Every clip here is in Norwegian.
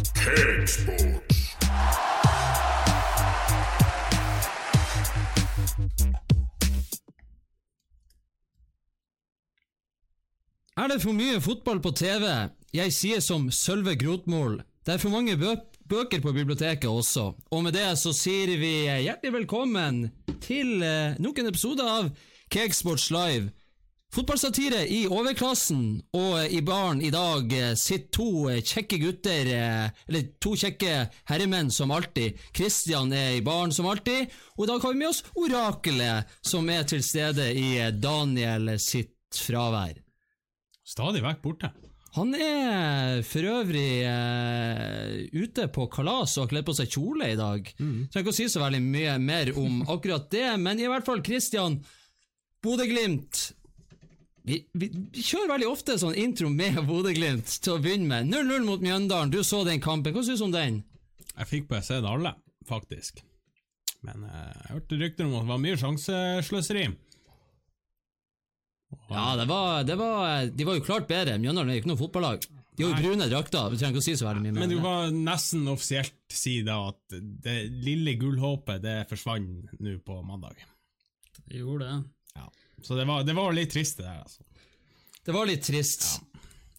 Er det for mye fotball på TV? Jeg sier som Sølve Grotmol. Det er for mange bø bøker på biblioteket også. Og med det så sier vi hjertelig velkommen til eh, nok en episode av Cakesports Live. Fotballsatire i overklassen, og i baren i dag eh, sitter to eh, kjekke gutter, eh, eller to kjekke herremenn som alltid. Kristian er i baren som alltid, og i dag har vi med oss Orakelet, som er til stede i Daniel sitt fravær. Stadig vekk borte. Han er for øvrig eh, ute på kalas og har kledd på seg kjole i dag. Trenger ikke å si så veldig mye mer om akkurat det, men i hvert fall, Kristian, Bodø-Glimt. Vi, vi, vi kjører veldig ofte sånn intro med Bodø-Glimt til å begynne med. 0-0 mot Mjøndalen, du så den kampen. Hva syns du om den? Jeg fikk bare sett alle, faktisk. Men eh, jeg hørte rykter om at det var mye sjansesløseri. Ja, det var, det var, de var jo klart bedre. Mjøndalen er jo ikke noe fotballag. De har jo brune drakter. Vi trenger ikke å si så veldig mye mer. Men du kan nesten offisielt si da at det lille gullhåpet det forsvant nå på mandag. Det gjorde det. Ja. Så det var, det var litt trist, det der, altså. Det var litt trist.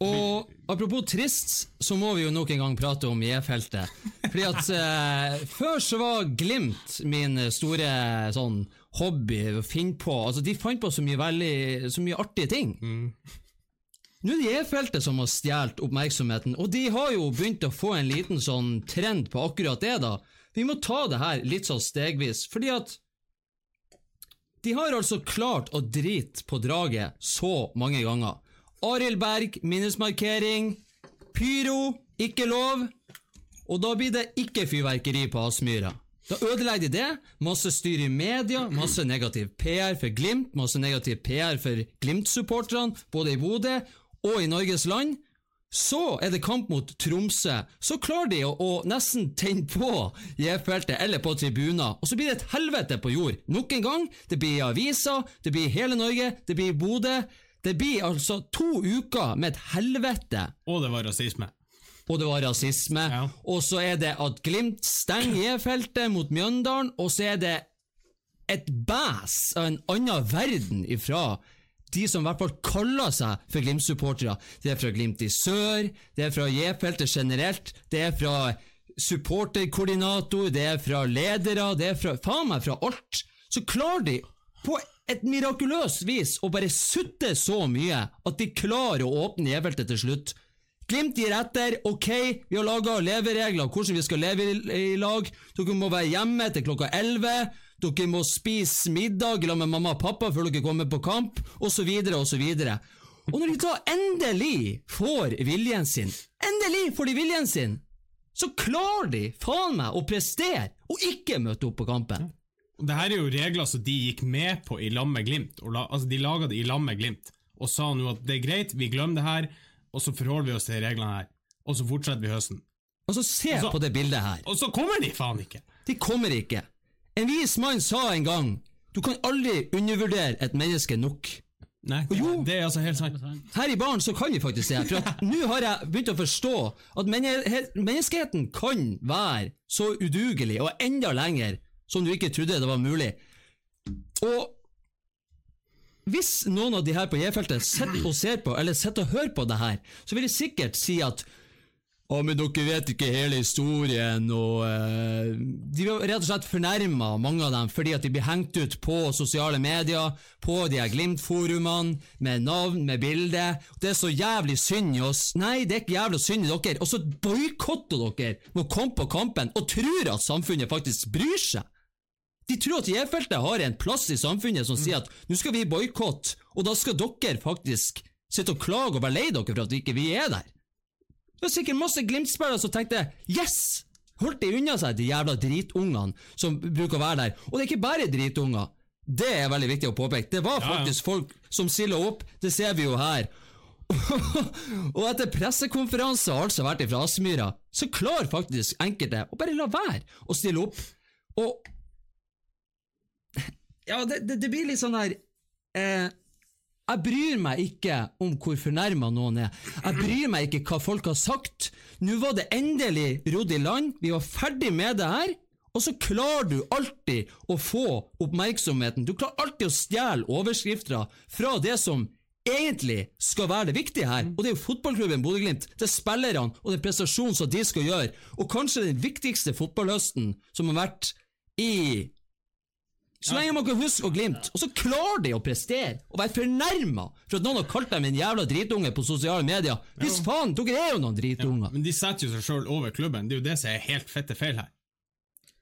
Og apropos trist, så må vi jo nok en gang prate om J-feltet. Fordi at eh, før så var Glimt min store sånn hobby å finne på. Altså, de fant på så mye veldig Så mye artige ting. Nå er det J-feltet som har stjålet oppmerksomheten, og de har jo begynt å få en liten sånn trend på akkurat det, da. Vi må ta det her litt sånn stegvis, fordi at de har altså klart å drite på draget så mange ganger. Arild Berg, minnesmarkering. Pyro, ikke lov. Og da blir det ikke fyrverkeri på Aspmyra. Da ødelegger de det. Masse styr i media, masse negativ PR for Glimt, masse negativ PR for Glimt-supporterne, både i Bodø og i Norges land. Så er det kamp mot Tromsø. Så klarer de å, å nesten tenne på J-feltet eller på tribuner, og så blir det et helvete på jord. Nok en gang. Det blir aviser, det blir hele Norge, det blir Bodø. Det blir altså to uker med et helvete. Og det var rasisme. Og det var rasisme. Ja. Og så er det at Glimt stenger J-feltet mot Mjøndalen, og så er det et bæs av en annen verden ifra de som i hvert fall kaller seg for Glimt-supportere. Det er fra Glimt i sør, det er fra J-feltet generelt, det er fra supporterkoordinator, det er fra ledere, det er fra faen meg fra alt. Så klarer de på et mirakuløst vis å bare sutte så mye at de klarer å åpne J-feltet til slutt. Glimt gir etter. Ok, vi har laga leveregler hvordan vi skal leve i, i lag. Dere må være hjemme til klokka 11. Dere må spise middag sammen med mamma og pappa før dere kommer på kamp, osv., osv. Og når de da endelig får viljen sin, endelig får de viljen sin, så klarer de faen meg å prestere og ikke møte opp på kampen. Det her er jo regler som de gikk med på i lag med Glimt. La, altså De laga det i lag med Glimt, og sa nå at det er greit, vi glemmer det her, og så forholder vi oss til reglene her. Og så fortsetter vi høsten. Og så se på det bildet her. Og så kommer de faen ikke! De kommer ikke. En vis mann sa en gang du kan aldri undervurdere et menneske nok. Nei, det, Jo. det er altså helt sant. Her i baren så kan vi faktisk det. For at nå har jeg begynt å forstå at menneskeheten kan være så udugelig og enda lenger som du ikke trodde det var mulig. Og hvis noen av de her på J-feltet sitter og ser på, eller sitter og hører på det her, så vil de sikkert si at å, men dere vet ikke hele historien, og eh, De blir rett og slett fornærma, mange av dem, fordi at de blir hengt ut på sosiale medier, på de her Glimt-forumene, med navn, med bilde. Det er så jævlig synd i oss. Nei, det er ikke jævlig synd i dere. Og så boikotter dere med å komme på kampen og tror at samfunnet faktisk bryr seg. De tror at J-feltet har en plass i samfunnet som sier at nå skal vi boikotte, og da skal dere faktisk sitte og klage og være lei dere for at ikke vi er der. Det var sikkert masse Glimt-spillere som tenkte yes! Holdt de unna seg, de jævla dritungene som bruker å være der. Og det er ikke bare dritunger. Det er veldig viktig å påpeke. Det var Ja, ja. faktisk folk som silla opp, det ser vi jo her. og etter pressekonferanse har altså vært fra Aspmyra, så klarer faktisk enkelte å bare la være å stille opp. Og Ja, det, det, det blir litt sånn her eh, Jeg bryr meg ikke om hvor fornærma noen er. Jeg bryr meg ikke hva folk har sagt. Nå var det endelig rodd i land, vi var ferdig med det her. Og så klarer du alltid å få oppmerksomheten. Du klarer alltid å stjele overskrifter fra det som egentlig skal være det viktige her. Og det er jo fotballklubben Bodø-Glimt, det er spillerne og den prestasjonen som de skal gjøre. Og kanskje den viktigste fotballhøsten som har vært i så lenge man kan huske og Glimt. Og så klarer de å prestere og være fornærma for at noen har kalt dem en jævla dritunge på sosiale medier. Hvis faen, dere er jo noen dritunger. Men de setter jo seg sjøl over klubben. Det er jo det som er helt fette feil her.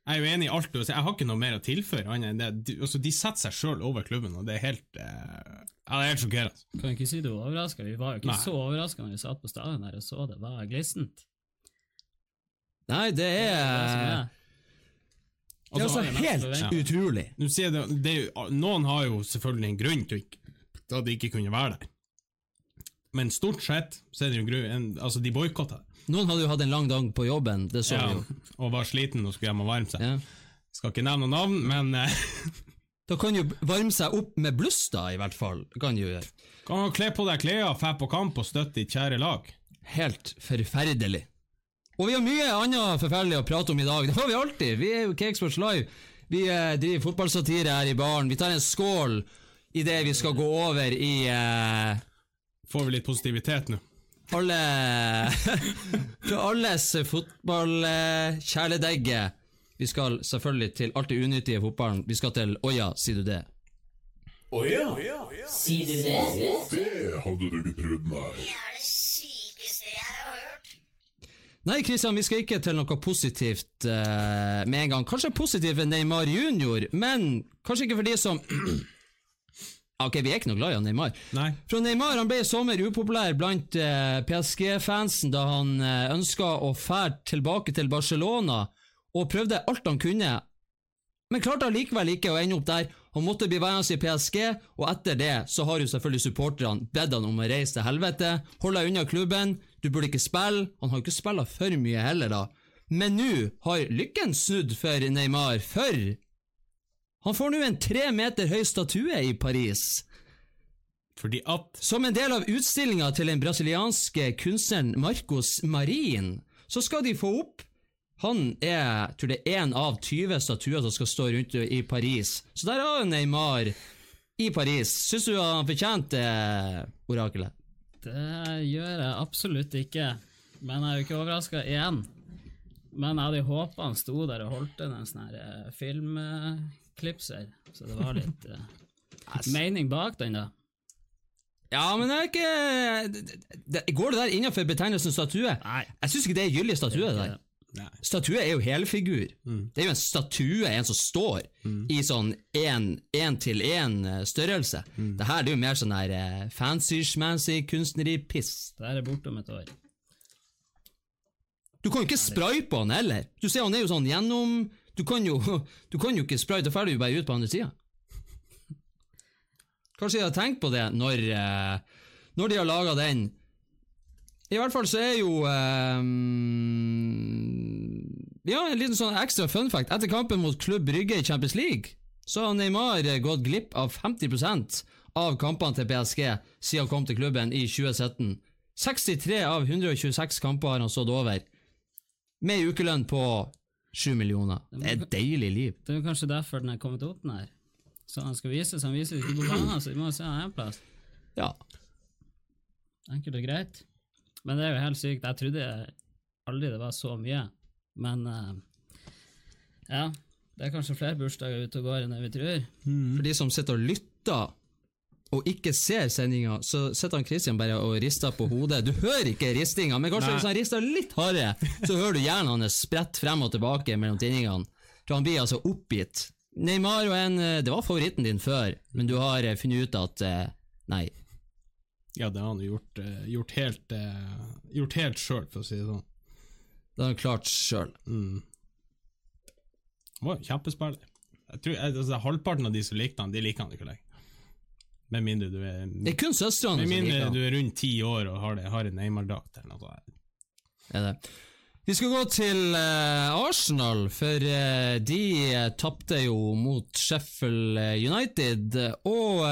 Jeg er jo enig i alt du sier. Jeg har ikke noe mer å tilføre. annet enn det. De, altså, de setter seg sjøl over klubben, og det er helt uh... Ja, det er helt sjokkerende. Kan ikke si du var overraska. Vi var jo ikke Nei. så overraska når vi satt på stadion der og så det var glissent. Nei, det Det er det er. Det er altså helt utrolig. Nå sier det, det er jo, noen har jo selvfølgelig en grunn til ikke- at de ikke kunne være der. Men stort sett så er det jo grunn en, Altså, de boikotta. Noen hadde jo hatt en lang dag på jobben, det så vi jo. og var sliten og skulle hjem og varme seg. Ja. Skal ikke nevne noen navn, men eh, Da kan jo varme seg opp med bluss, da, i hvert fall. Kan jo gjøre. kan kle på deg klær, dra på kamp og støtte ditt kjære lag. Helt forferdelig. Og vi har mye annet forferdelig å prate om i dag. Det har vi alltid. Vi er jo Cakesports Live. Vi eh, driver fotballsatire her i baren. Vi tar en skål idet vi skal gå over i eh, Får vi litt positivitet nå? alle Fra alles fotballkjæledegge. Vi skal selvfølgelig til alt det unyttige i fotballen. Vi skal til Oja, sier du det? Sier du det? Det hadde du ikke trodd, nei. Det er det sykeste jeg har hørt. Nei, Kristian, vi skal ikke til noe positivt uh, med en gang. Kanskje positivt enn Neymar junior, men kanskje ikke for de som Ok, vi er ikke noe glad i han Neymar. Nei. For Neymar han ble i sommer upopulær blant uh, PSG-fansen da han uh, ønska å fære tilbake til Barcelona, og prøvde alt han kunne, men klarte allikevel ikke å ende opp der. Han måtte bli værende i PSG, og etter det så har jo selvfølgelig supporterne bedt han om å reise til helvete. Hold deg unna klubben, du burde ikke spille. Han har jo ikke spilla for mye heller, da. Men nå har lykken snudd for Neymar, for han får nå en tre meter høy statue i Paris. Fordi at Som en del av utstillinga til den brasilianske kunstneren Marcos Marin, så skal de få opp Han er tror det er én av 20 statuer som skal stå rundt i Paris. Så der har vi Neymar i Paris. Syns du han fortjente det, orakelet? Det gjør jeg absolutt ikke. Men jeg er jo ikke overraska igjen. Men jeg hadde håpa han sto der og holdt en sånn eh, filmklipser, så det var litt eh, mening bak den, da. Ja, men det er ikke Går det der innenfor betegnelsen statue? Nei. Jeg syns ikke det er gyldig statue. det der. Nei. Statue er jo helfigur. Det er jo en statue, en som står i sånn én-til-én størrelse. Det her det er jo mer sånn her eh, fancy-schmancy kunstneri-piss. Det her er borte om et år. Du kan jo ikke spraye på han heller. Du ser han er jo sånn gjennom Du kan jo, du kan jo ikke spraye, da drar du jo bare ut på andre sida. Kanskje de har tenkt på det når, eh, når de har laga den. I hvert fall så er jo eh, Ja, en liten sånn ekstra fun fact. Etter kampen mot Klubb Brygge i Champions League, så har Neymar eh, gått glipp av 50% av kampene til PSG siden han kom til klubben i 2017. 63 av 126 kamper har han stått over, med ukelønn på 7 millioner. Det er et deilig liv. Det er jo kanskje derfor den er kommet opp, den her. Så han skal vise, seg, han viser ikke på banen, så vi må se han en plass. Ja. Enkelt og greit. Men det er jo helt sykt. Jeg trodde aldri det var så mye. Men eh, ja, det er kanskje flere bursdager ute og går enn det vi tror. For de som sitter og lytter og ikke ser sendinga, så sitter han Christian bare og rister på hodet. Du hører ikke ristinga, men kanskje Nei. hvis han rister litt hardere, så hører du hjernen hans sprette frem og tilbake mellom tinningene. Så han blir altså oppgitt. Neymar og en eh, Det var favoritten din før, men du har eh, funnet ut at nei. Ja, det har han gjort, gjort helt Gjort helt sjøl, for å si det sånn. Det har han klart sjøl. Mm. Han var en kjempespiller. Jeg tror, altså, halvparten av de som likte han, de liker han ikke lenger. Med mindre du er Det er kun søstrene Med som liker mindre du er rundt ti år og har, det, har en Neymar-drakt eller noe sånt. Er det. Vi skal gå til uh, Arsenal, for uh, de uh, tapte jo mot Sheffield United. Og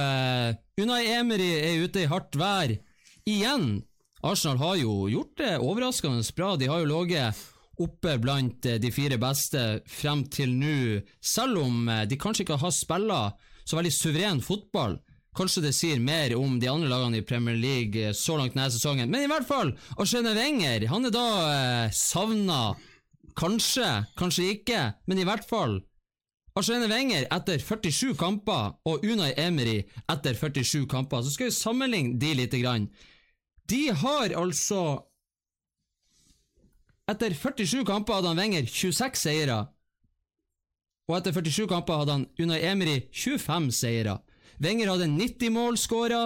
Unai Emery er ute i hardt vær igjen. Arsenal har jo gjort det overraskende bra. De har jo ligget oppe blant eh, de fire beste frem til nå, selv om eh, de kanskje ikke har spilla så veldig suveren fotball. Kanskje det sier mer om de andre lagene i Premier League eh, så langt denne sesongen, men i hvert fall, Arsene Wenger han er da eh, savna. Kanskje, kanskje ikke, men i hvert fall. Arsene Wenger etter 47 kamper og Unai Emery etter 47 kamper. Så skal vi sammenligne de lite grann. De har altså Etter 47 kamper hadde han Wenger 26 seire. Og etter 47 kamper hadde han Unai Emery 25 seire. Wenger hadde 90 mål skåra,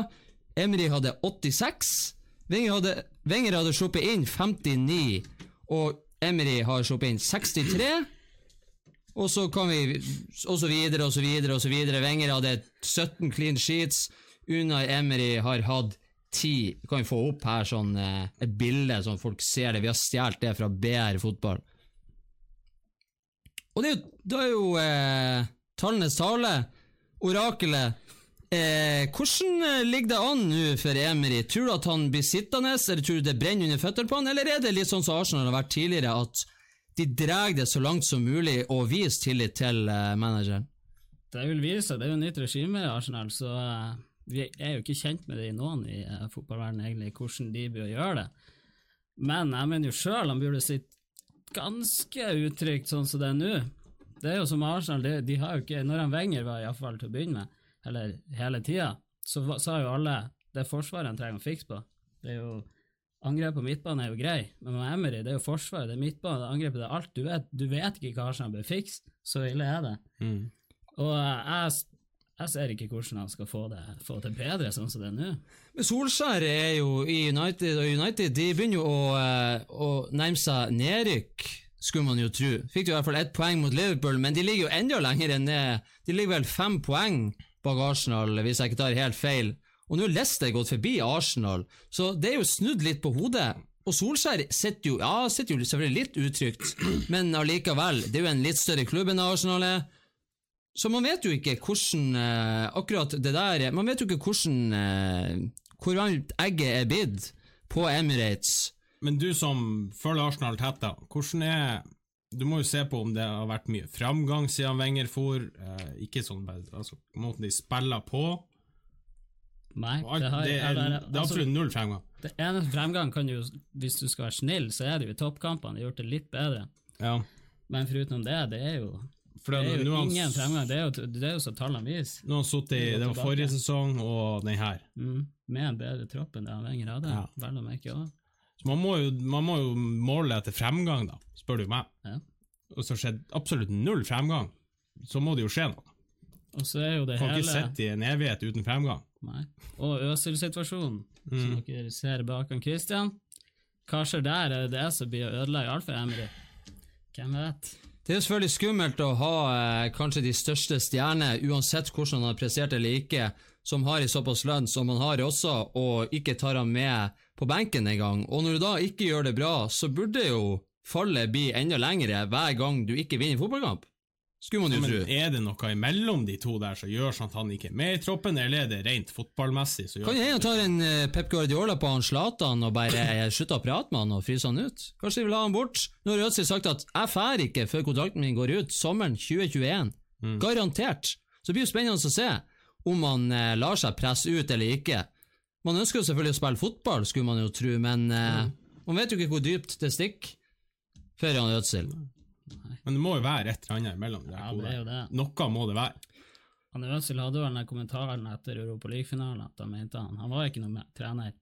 Emery hadde 86. Wenger hadde, Wenger hadde sluppet inn 59, og Emery har sluppet inn 63. Og så kan vi Og så videre og så videre og så videre. Wenger hadde 17 clean sheets. Unai Emery har hatt 10. Vi kan jo få opp her sånn eh, et bilde, sånn folk ser det. Vi har stjålet det fra BR fotball. Og det er jo, det er jo eh, tallenes tale, orakelet. Eh, hvordan eh, ligger det an nå for Emery? Tror du at han blir sittende, eller tror du det brenner under føttene på han, eller er det litt sånn som Arsenal har vært tidligere, at de drar det så langt som mulig og viser tillit til eh, manageren? Det vil vise det er jo nytt regime i Arsenal, så eh, vi er jo ikke kjent med det i noen i uh, fotballverdenen, egentlig, hvordan de bør gjøre det. Men jeg mener jo sjøl han burde sitte ganske utrygt sånn som det er nå. Det er jo som Arsenal, de, de har jo ikke Når han Wenger var iallfall til å begynne med, eller hele tida, så sa jo alle det er forsvaret han trenger å fikse på. Det er jo Angrep på midtbane er jo grei, men med Emery, det er jo forsvaret, det er midtbane, det er angrepet, det er alt. Du vet, du vet ikke hva Arsenal bør fikse, så ille er det. Mm. Og eh, jeg, jeg ser ikke hvordan han skal få det, få det bedre sånn som det er nå. Men Solskjær er jo i United, og United de begynner jo å, eh, å nærme seg nedrykk, skulle man jo tro. Fikk jo i hvert fall ett poeng mot Liverpool, men de ligger jo enda lenger det. De ligger vel fem poeng bak Arsenal, hvis jeg ikke tar helt feil. Og nå har Leicester gått forbi Arsenal, så det er jo snudd litt på hodet. Og Solskjær sitter jo, ja, sitter jo selvfølgelig litt utrygt, men allikevel, det er jo en litt større klubb enn Arsenal er. Så man vet jo ikke hvordan eh, akkurat det der Man vet jo ikke hvordan eh, hvor varmt egget er bidd på Emirates. Men du som følger Arsenal tett, da, hvordan er Du må jo se på om det har vært mye framgang siden Wenger for, eh, ikke sånn altså, måten de spiller på. Nei, det, har, det, er, det er altså, absolutt null fremgang. det eneste fremgang kan jo, hvis du skal være snill, så er det jo i toppkampene, de har gjort det litt bedre. Ja. Men foruten det, det er jo, For det er jo han ingen fremgang. Det er jo, det er jo så tallene viser. Nå har han sittet i Det var forrige sesong og den her. Mm, med en bedre tropp enn det han lenger hadde, Ja. vel å merke òg. Så man må, jo, man må jo måle etter fremgang, da, spør du meg. Ja. Og så skjedde absolutt null fremgang. Så må det jo skje noe. Og så er jo det Kan hele ikke sitte i en evighet uten fremgang. Nei. Og Øsil-situasjonen, Mm. som dere ser bak han Christian. Hva skjer der? Er det det som blir å ødelegge alt for Emry? Hvem vet? Det er selvfølgelig skummelt å ha eh, kanskje de største stjernene, uansett hvordan han har prestert eller ikke, som har i såpass lønn som han har også, og ikke tar han med på benken engang. Og når du da ikke gjør det bra, så burde jo fallet bli enda lengre hver gang du ikke vinner fotballkamp. Skulle man jo tro. er det noe imellom de to der som gjør sånn at han ikke er med i troppen, eller er det rent fotballmessig? Kan hende han tar en eh, Pep Guardiola på han Zlatan og bare eh, slutter å prate med han og fryser han ut. Kanskje de vil ha han bort. Nå har Øzil sagt at jeg drar ikke før kontrakten min går ut sommeren 2021. Garantert. Så det blir jo spennende å se om han eh, lar seg presse ut eller ikke. Man ønsker jo selvfølgelig å spille fotball, skulle man jo tro, men eh, man vet jo ikke hvor dypt det stikker før han Øzil. Men det må jo være et eller annet imellom. Ja, det er jo det. Noe må det være. Han Øzil hadde vel den kommentaren etter Europa League-finalen at han mente han Han var ikke noen trener.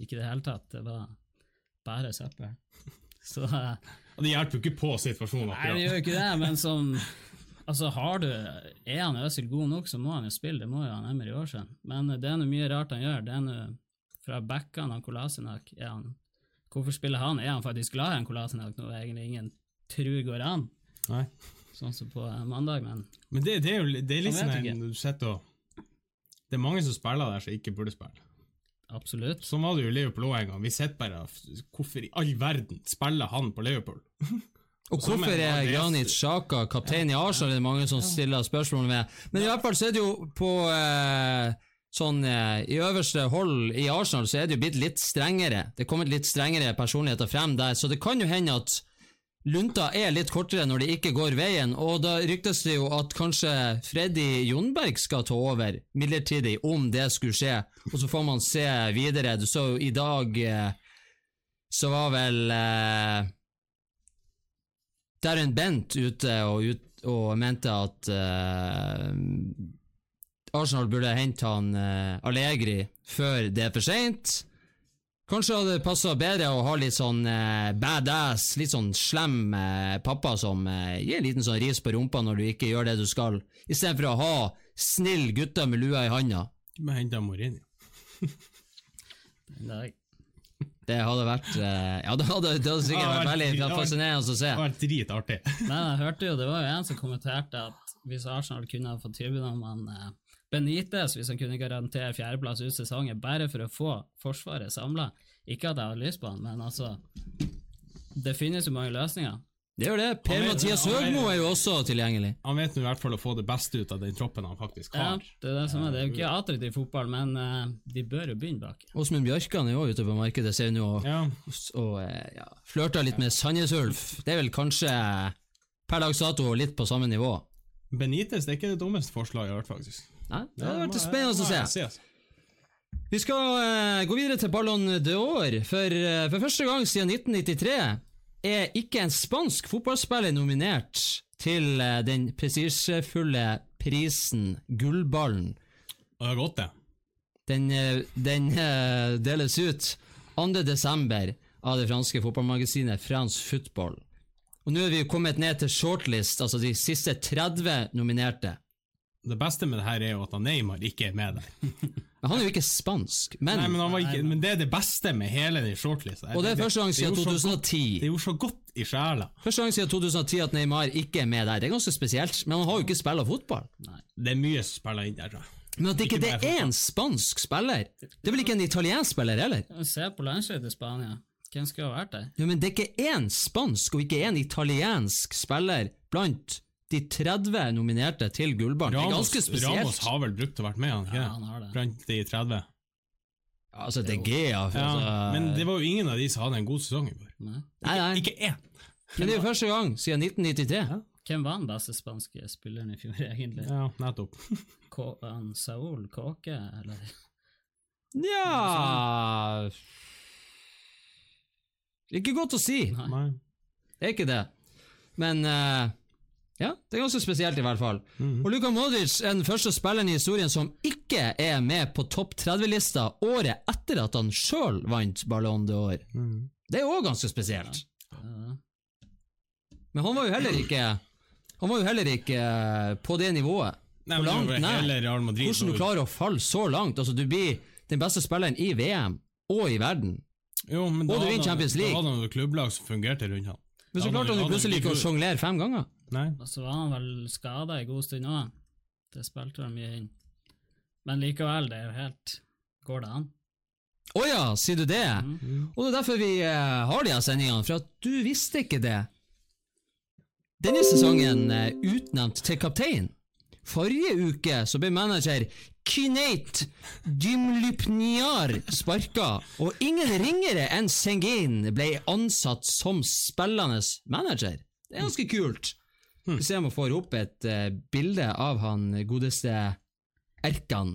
Ikke i det hele tatt. Det var bare søppel. Så eh, Og det hjelper jo ikke på situasjonen. Nei, det gjør jo ikke det, men som Altså, har du Er han Øzil god nok, så må han jo spille. Det må jo han Emery år siden. Men det er noe mye rart han gjør. Det er noe fra backene av Kolasinac er han Hvorfor spiller han? Er han faktisk glad i en Kolasinac, noe egentlig ingen tror går an? Nei. Sånn som på eh, mandag, men Men det, det er jo det er vet en- du sitter og Det er mange som spiller der som ikke burde spille. Absolutt. Sånn var det jo i Liverpool òg en gang. Vi sitter bare Hvorfor i all verden spiller han på Liverpool? Og hvorfor er Granit Sjaka kaptein i Arsenal, er det mange som stiller spørsmål ved. Men i hvert fall så er det jo på eh, sånn eh, I øverste hold i Arsenal så er det jo blitt litt strengere. Det er kommet litt strengere personligheter frem der, så det kan jo hende at lunta er litt kortere når det ikke går veien, og da ryktes det jo at kanskje Freddy Jonberg skal ta over midlertidig, om det skulle skje, og så får man se videre. Du så jo i dag eh, så var vel eh, Darren Bent ute og, ut, og mente at eh, Arsenal burde hente han eh, Allegri før det er for seint. Kanskje hadde det passa bedre å ha litt sånn eh, badass, litt sånn slem eh, pappa som eh, gir en liten sånn ris på rumpa når du ikke gjør det du skal, istedenfor å ha snill gutter med lua i handa. Vi henta Mourinho. Nei. Det hadde vært eh, Ja, det hadde, det hadde sikkert vært det veldig hadde vært- fascinerende å se. Det hadde vært dritartig. Men jeg hørte jo, det var jo en som kommenterte at hvis Arsenal kunne ha fått tilbud om han eh, Benitez, hvis han kunne garantere fjerdeplass ut sesongen, bare for å få Forsvaret samla Ikke at jeg har lyst på han, men altså Det finnes jo mange løsninger. Det gjør det. Er- Per-Mathias er- Høgmo er jo også tilgjengelig. Han vet nå i hvert fall å få det beste ut av den troppen han faktisk Ja, har. det er det som er. Det er jo ikke attraktiv fotball, men eh, de bør jo begynne bak. Åsmund Bjørkan er jo ute på markedet, ser vi nå, og, Ja, og eh, ja, flørter litt med Sandnes Ulf. Det er vel kanskje per dags dato litt på samme nivå. Benitez det er ikke det dummeste forslaget jeg har hørt, faktisk. Nei, det hadde vært spennende å se. altså. Vi skal uh, gå videre til Ballon d'Or. For, uh, for første gang siden 1993 er ikke en spansk fotballspiller nominert til uh, den prestisjefulle prisen Gullballen. Det har gått, det. Den, den deles ut 2. desember av det franske fotballmagasinet France Football. Og nå er vi kommet ned til shortlist, altså de siste 30 nominerte. Det beste med det her er jo at Neymar ikke er med der. Men han er jo ikke spansk, men, Nei, men, han var ikke, men det er det beste med hele den shortlista. Og det er første gang siden gjorde så godt- 2010. Det gjorde så godt i sjela. Første gang siden 2010 at Neymar ikke er med der. Det er ganske spesielt, men han har jo ikke spilt fotball. Det er mye som spiller inn der, tror jeg. Men at ikke Ikke det er en spansk spiller Det er vel ikke en italiensk spiller heller? Se på landslaget til Spania. Hvem skulle ha vært der? Ja, men det er ikke én spansk og ikke én italiensk spiller blant de 30 nominerte til Gullbarn. Det er ganske spesielt. Ramos har vel brukt å vært med, han ikke? Ja, han har det. Blant de 30. Altså, det er Gea. Ja, Altså, men det var jo ingen av de som hadde en god sesong i går. Nei. nei, nei. Ikke én! Men det er jo første gang siden 1993. Hvem var den beste spanske spilleren i fjor, egentlig? Ja, nettopp. K Saul Kåke, eller? Nja Ikke godt å si. Nei. Det er ikke det. Men eh, ja, det er ganske spesielt, i hvert fall. Mm. Og Luka Modric er den første spilleren i historien som ikke er med på topp 30-lista året etter at han sjøl vant Ballon d'Or. Mm. Det er òg ganske spesielt. Ja. Men han var jo heller ikke Han var jo heller ikke eh, på det nivået. Nei, men langt det var hele Real Madrid Hvordan du klarer å falle så langt. Altså, du blir den beste spilleren i VM og i verden. Jo, men Og du vinner Champions League. Da hadde han jo klubblag som fungerte rundt han. Men så klarte han jo plutselig ikke å sjonglere fem ganger. Nei. Og så var han vel skada en god stund òg. Det spilte vel mye inn. Men likevel, det er jo helt Går det an? Å ja, sier du det? Mm. Og det er derfor vi eh, har de her sendingene, for at du visste ikke det. Denne sesongen eh, utnevnt til kaptein. Forrige uke så ble manager Kinate Dymlypniar sparka, og ingen ringere enn Sengin ble ansatt som spillende manager. Det er ganske kult. Vi ser om vi får opp et uh, bilde av han godeste Erkan.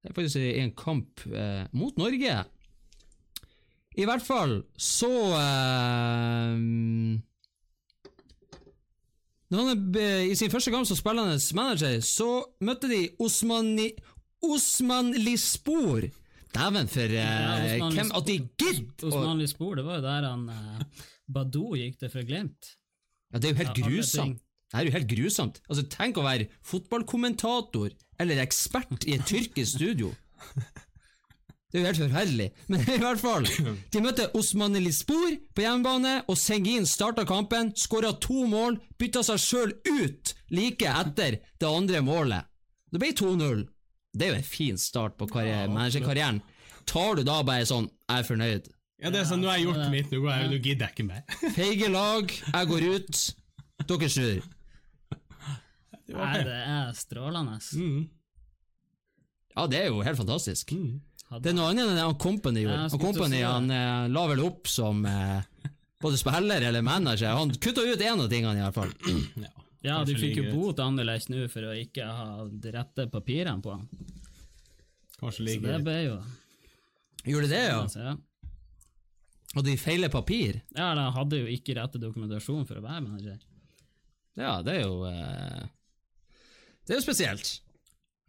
Det er faktisk i en kamp uh, mot Norge. I hvert fall så uh, Når han er, I sin første kamp som spillende manager, så møtte de Osmani, Osman Lispor. Dæven, for Ja, eh, Osman hvem At de gidder! Osman Lispor, det var jo der han eh, Badou gikk det for Glimt. Ja, det er jo helt Ja, grusomt. Det er jo helt grusomt. Altså, Tenk å være fotballkommentator eller ekspert i et tyrkisk studio. Det er jo helt forferdelig. Men i hvert fall, de møtte Osman Elispor på hjemmebane, og Sengin starta kampen, skåra to mål, bytta seg sjøl ut like etter det andre målet. Det ble 2-0. Det er jo en fin start på karri- managerkarrieren. tar du da bare sånn Jeg er fornøyd. Ja, det er sånn, nå har jeg gjort mitt, nå, går jeg, nå gidder jeg ikke mer. Feige lag, jeg går ut. Dere snur. Nei, det er strålende. Mm. Ja, det er jo helt fantastisk. Mm. Det er noe annet enn Company gjorde. Ja, Company si han eh, la vel opp som eh, både spiller eller manager. Han kutta ut én av tingene, i hvert fall. Ja, Ja, du fikk jo bot annerledes nå for å ikke ha de rette papirene på han. Kanskje Så det ble jo Gjorde det, ja? ja. Og de feiler papir? Ja, de hadde jo ikke rette dokumentasjon for å være manager. Ja, det er jo eh, Det er jo spesielt.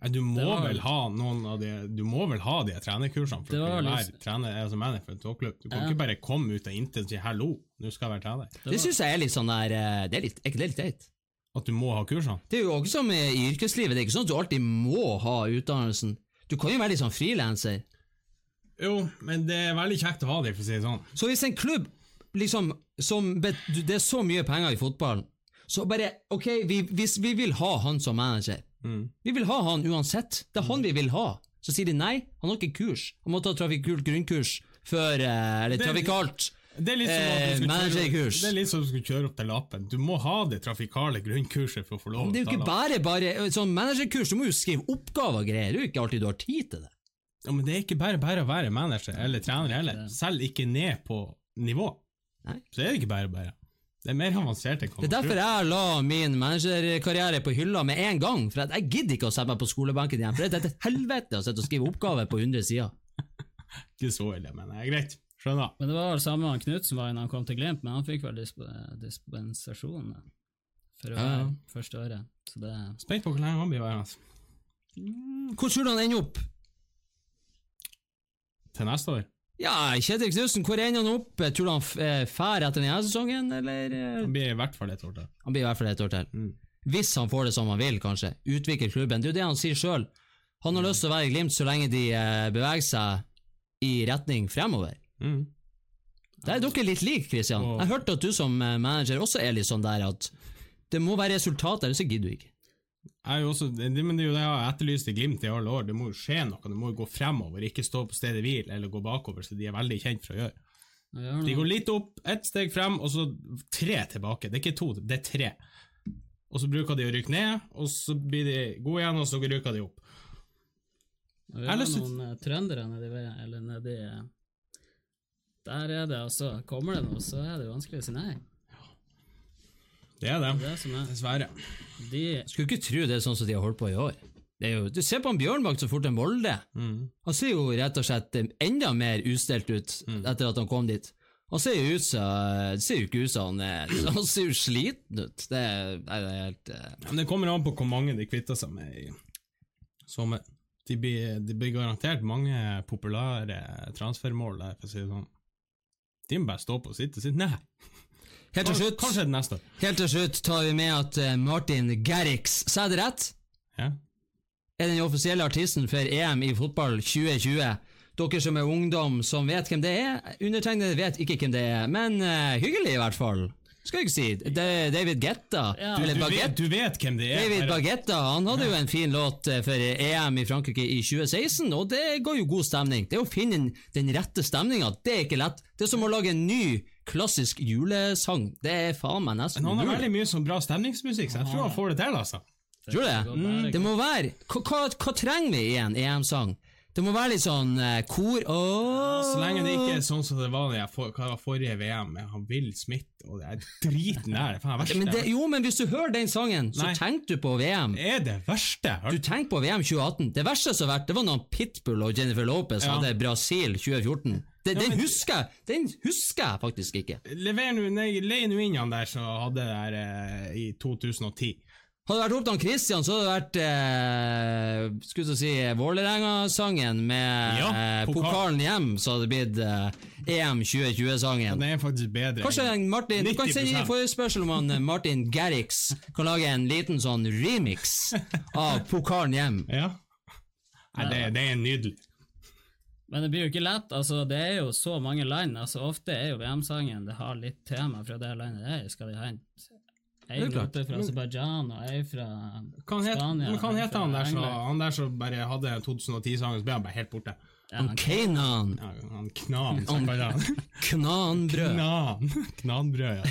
Du må var- vel ha noen av de Du må vel ha de trenerkursene for å var kunne litt- være trener altså manager for en toppklubb. Du kan Ja. ikke bare komme ut av intet og si 'hallo, nå skal jeg være trener'. Det syns jeg er litt sånn der eh, Det er litt, er ikke det litt teit? At du må ha kursene. Det er jo også som i yrkeslivet. Det er ikke sånn at du alltid må ha utdannelsen. Du kan jo være litt sånn frilanser. Jo, men det er veldig kjekt å ha de, for å si det sånn. Så hvis en klubb liksom som bet- Det er så mye penger i fotballen, så bare Ok, vi, hvis vi vil ha han som manager Mm. Vi vil ha han uansett. Det er han vi vil ha. Så sier de nei, han har ikke kurs. Han må ta trafikkult grunnkurs før eh, Eller trafikalt. Det er Eh, du kjøre, det er litt som du skulle kjøre opp til lappen. Du må ha det trafikale grunnkurset for å få lov Men det er jo ikke bare bare sånn managerkurs. Du må jo skrive oppgaver og greier. Det er jo ikke alltid du har tid til det. Ja, men det er ikke bare bare å være manager eller trener heller. Selv ikke ned på nivå. Nei. Så er det ikke bare bare. Det er mer avansert enn Det er derfor jeg la min managerkarriere på hylla med en gang. For jeg gidder ikke å sette meg på skolebenken igjen. For det er et helvete å sitte og skrive oppgaver på 100 sider. Ikke så ille, men det er greit. Skjønner. Men det var samme Knut som var innan han kom til Glimt, men han fikk vel disp dispensasjon for å Ja, ja. være første året. Så det Spent på hvor lenge han blir værende. Hvor tror du han ender opp? Til neste år. Ja, Kjetil Knutsen, hvor ender han opp? Tror du han eh, fær etter denne sesongen, eller? eh? Han blir i hvert fall et år til. Han blir i hvert fall et år til. Mm. Hvis han får det som han vil, kanskje. Utvikle klubben. Det er jo det han sier sjøl. Han har lyst til å være i Glimt så lenge de eh, beveger seg i retning fremover. Mm. Der er dere litt like, Christian. Og- Jeg hørte at du som manager også er litt sånn der at det må være resultat, ellers så gidder du ikke. Jeg også, det, men det er jo det jeg har etterlyst i Glimt i alle år. Det må jo skje noe. Det må jo gå fremover, ikke stå på stedet hvil eller gå bakover, så de er veldig kjent for å gjøre. De går litt opp, ett steg frem, og så tre tilbake. Det er ikke to, det er tre. Og så bruker de å rykke ned, og så blir de gode igjen, og så rykker de opp. Vi har noen eh, trøndere nedi eller nedi Der er det altså Kommer det noe, så er det vanskelig å si nei. Det er det. Det er det er Dessverre. De Skulle ikke tro det er sånn som de har holdt på i år. Det er jo, du ser på han Bjørnbakk så fort en Molde. Mm. Han ser jo rett og slett eh, enda mer ustelt ut etter at han kom dit. Han ser jo ut som Det ser jo ikke ut som han er Han ser jo sliten ut. Det er, det er helt uh... Men det kommer an på hvor mange de kvitter seg med i sommer. De blir, de blir garantert mange populære transfermål der, for å si det sånn. De må bare stå på og sitte og si nei. Helt til slutt Kanskje den neste. Helt til slutt tar vi med at eh, Martin Garrix, sa jeg det rett? Ja. Er den offisielle artisten for EM i fotball 2020. Dere som er ungdom som vet hvem det er, undertegnede vet ikke hvem det er, men eh, hyggelig i hvert fall. Skal jeg ikke si. Det er David Getta. Ja. Du, Du, vet, du vet hvem det er. David Bagetta han hadde jo en fin låt eh, for EM i Frankrike i 2016, og det ga jo god stemning. Det å finne den rette stemninga, det er ikke lett. Det er som å lage en ny, klassisk julesang. Det er faen meg nesten Men han har veldig mye sånn bra stemningsmusikk, så jeg tror han får det til, altså. Tror du det? Mm, Det må være Hva, hva, hva trenger vi i en EM-sang? Det må være litt sånn uh, kor oh. Så lenge det ikke er sånn som det var, det jeg for, hva var forrige VM, med han Will Smith, og det er driten der. Det er verste. men det, Jo, men hvis du hører den sangen, så Nei. tenker du på VM. Det er det verste Du tenker på VM 2018. Det verste som har vært, det var når Pitbull og Jennifer Lopez Ja. hadde Brasil 2014. Det, den, men- husker jeg, den husker jeg faktisk ikke. Lever nu, nei, Le nå inn han der som hadde det der eh, i 2010. Hadde det vært opp til han Christian, så hadde det vært eh, Skulle jeg si Vålerenga-sangen med Ja, eh, pokal. pokalen hjem, så hadde det blitt eh, EM 2020-sangen. Den er faktisk bedre. Kanskje Martin, du kan 90%. sende inn forespørsel om han eh, Martin Garrix kan lage en liten sånn remix av Pokalen hjem. Ja. Nei, det, det er nydelig. Men det blir jo ikke lett. altså Det er jo så mange land. altså Ofte er jo VM-sangen det har litt tema fra det landet det er. Skal de hente ei låte fra Aserbajdsjan og ei fra Kan het, Spania? men hva heter han der som han der som bare hadde 2010-sangen, så ble han bare helt borte? Han Kanan. Ja, han Knan, som kaller han. Knanbrød. Knan. Knanbrød, ja.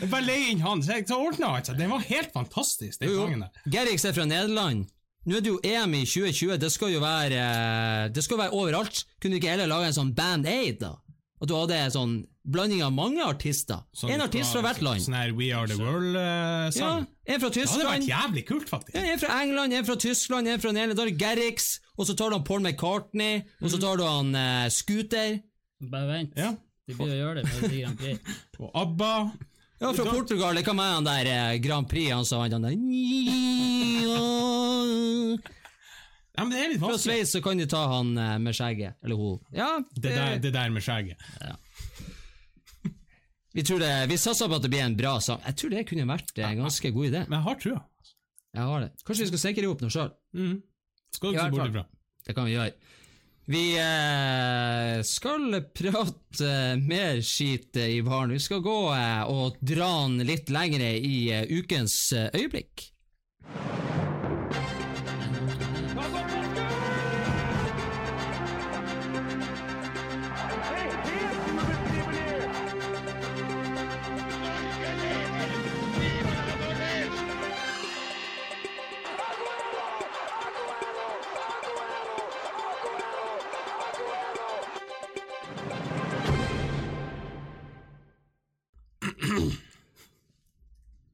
Jeg bare leie inn han, så så ordna alt. seg. Den var helt fantastisk, den sangen der. Gerrix er fra Nederland. Nå er det jo EM i 2020, det skal jo være eh, Det skal være overalt. Kunne du ikke heller lage en sånn Band Aid, da? At du hadde en sånn blanding av mange artister. Sånn en artist fra hvert land. Sånn her We Are The World-sang. Ja, en fra Tyskland. det hadde vært jævlig kult, faktisk. Ja, en fra England, en fra Tyskland, en fra Nederland. Da har du Gerrix, og så tar du han Paul McCartney, og så tar du han uh, Scooter. Bare vent. Ja. De blir å gjøre det med Grand Prix. Og ABBA. Ja, fra Portugal. Det kan være han der eh, Grand Prix, han vant han der Ja, men det er litt Fra vanskelig. Sveits så kan du ta han eh, med skjegget. Eller hun. Ja, Det der, det der med skjegget. Vi, tror det, vi satser på at det blir en bra sang. Jeg tror det kunne vært en ganske god idé. Men jeg har trua. Jeg har det. Kanskje vi skal sikre opp noe sjøl? Mm. Skal du I ikke se bort ifra. Det kan vi gjøre. Vi eh, skal prate mer skit eh, i baren. Vi skal gå eh, og dra den litt lengre i ukens øyeblikk.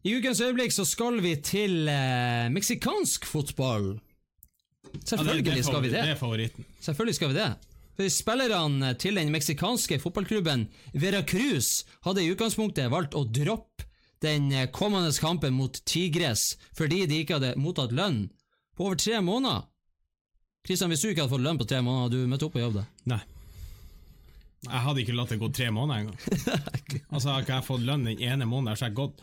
I ukens øyeblikk så skal vi til eh, meksikansk fotball. Ja, det- Selvfølgelig det skal vi det. Det er favoritten. Selvfølgelig skal vi det. For Spillerne til den meksikanske fotballklubben Veracruz hadde i utgangspunktet valgt å droppe den eh, kommende kampen mot Tigres fordi de ikke hadde mottatt lønn på over tre måneder. Kristian, hvis du ikke hadde fått lønn på tre måneder, hadde du møtt opp på jobb da? Nei. Jeg hadde ikke latt det gå tre måneder engang. altså, har ikke jeg fått lønn den ene måneden, så har jeg gått.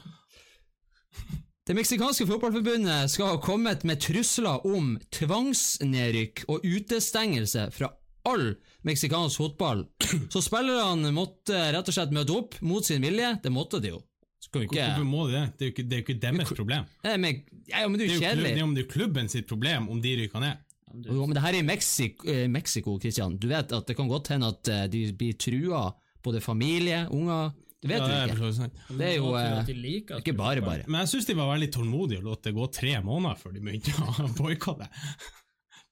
Det meksikanske fotballforbundet skal ha kommet med trusler om tvangsnedrykk og utestengelse fra all meksikansk fotball. Så spillerne måtte rett og slett møte opp mot sin vilje. Det måtte de jo. Skal ikke Hvorfor må de det? Det er jo ikke, det er jo ikke deres problem. Nei, men, ja, men det er Det er jo kjedelig. det er jo om det klubben sitt problem om de ryker ned. Jo, men det her er i Mexico, Kristian, Mexico, Christian. Du vet at det kan godt hende at eh, de blir trua, både familie, unger Det vet Ja, det du ikke. Det er jo eh, de liker ikke bare bare. Men jeg syns de var veldig tålmodige og lot det gå tre måneder før de begynte å boikotte.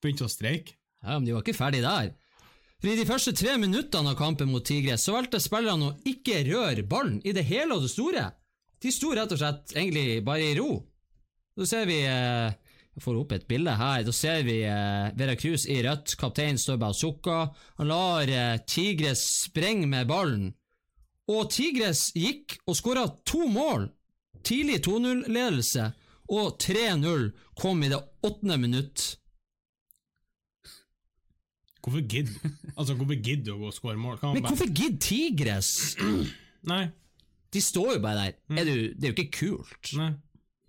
Begynte å streike. Ja, men de var ikke ferdig der. For I de første tre minuttene av kampen mot Tigres så valgte spillerne å ikke røre ballen i det hele og det store. De sto rett og slett egentlig bare i ro. Så ser vi eh, Jeg får opp et bilde her. Da ser vi Vera Cruz i rødt. Kapteinen står bare og sukker. Han lar eh, Tigres sprenge med ballen. Og Tigres gikk og skåra to mål. Tidlig 2-0-ledelse, og 3-0 kom i det åttende minutt. Hvorfor gidder altså, hvorfor gidder du å skåre mål? Kan Men bare- hvorfor gidder Tigres? Nei. De står jo bare der. Mm. Er du, det er jo ikke kult nei.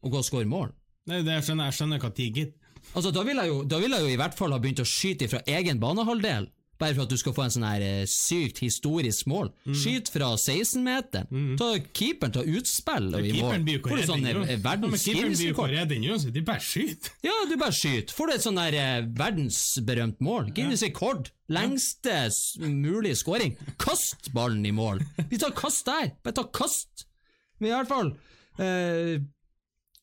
å gå og skåre mål. Nei, det jeg skjønner jeg skjønner hva de gidder. Altså, da ville jeg vil jeg jo i hvert fall ha begynt å skyte fra egen banehalvdel. Bare for at du skal få en sånn her eh, sykt historisk mål. Mm. Skyt fra 16-meteren. Ta keeperen til utspill og i mål. Får du sånn eh, verdens Guinness-rekord? de bare skyter. Ja, du bare skyter. Får du et sånn der eh, verdensberømt mål. Guinness-rekord. Lengste mulig scoring. Kast ballen i mål. Vi tar kast der. Bare ta kast. Men i hvert fall eh,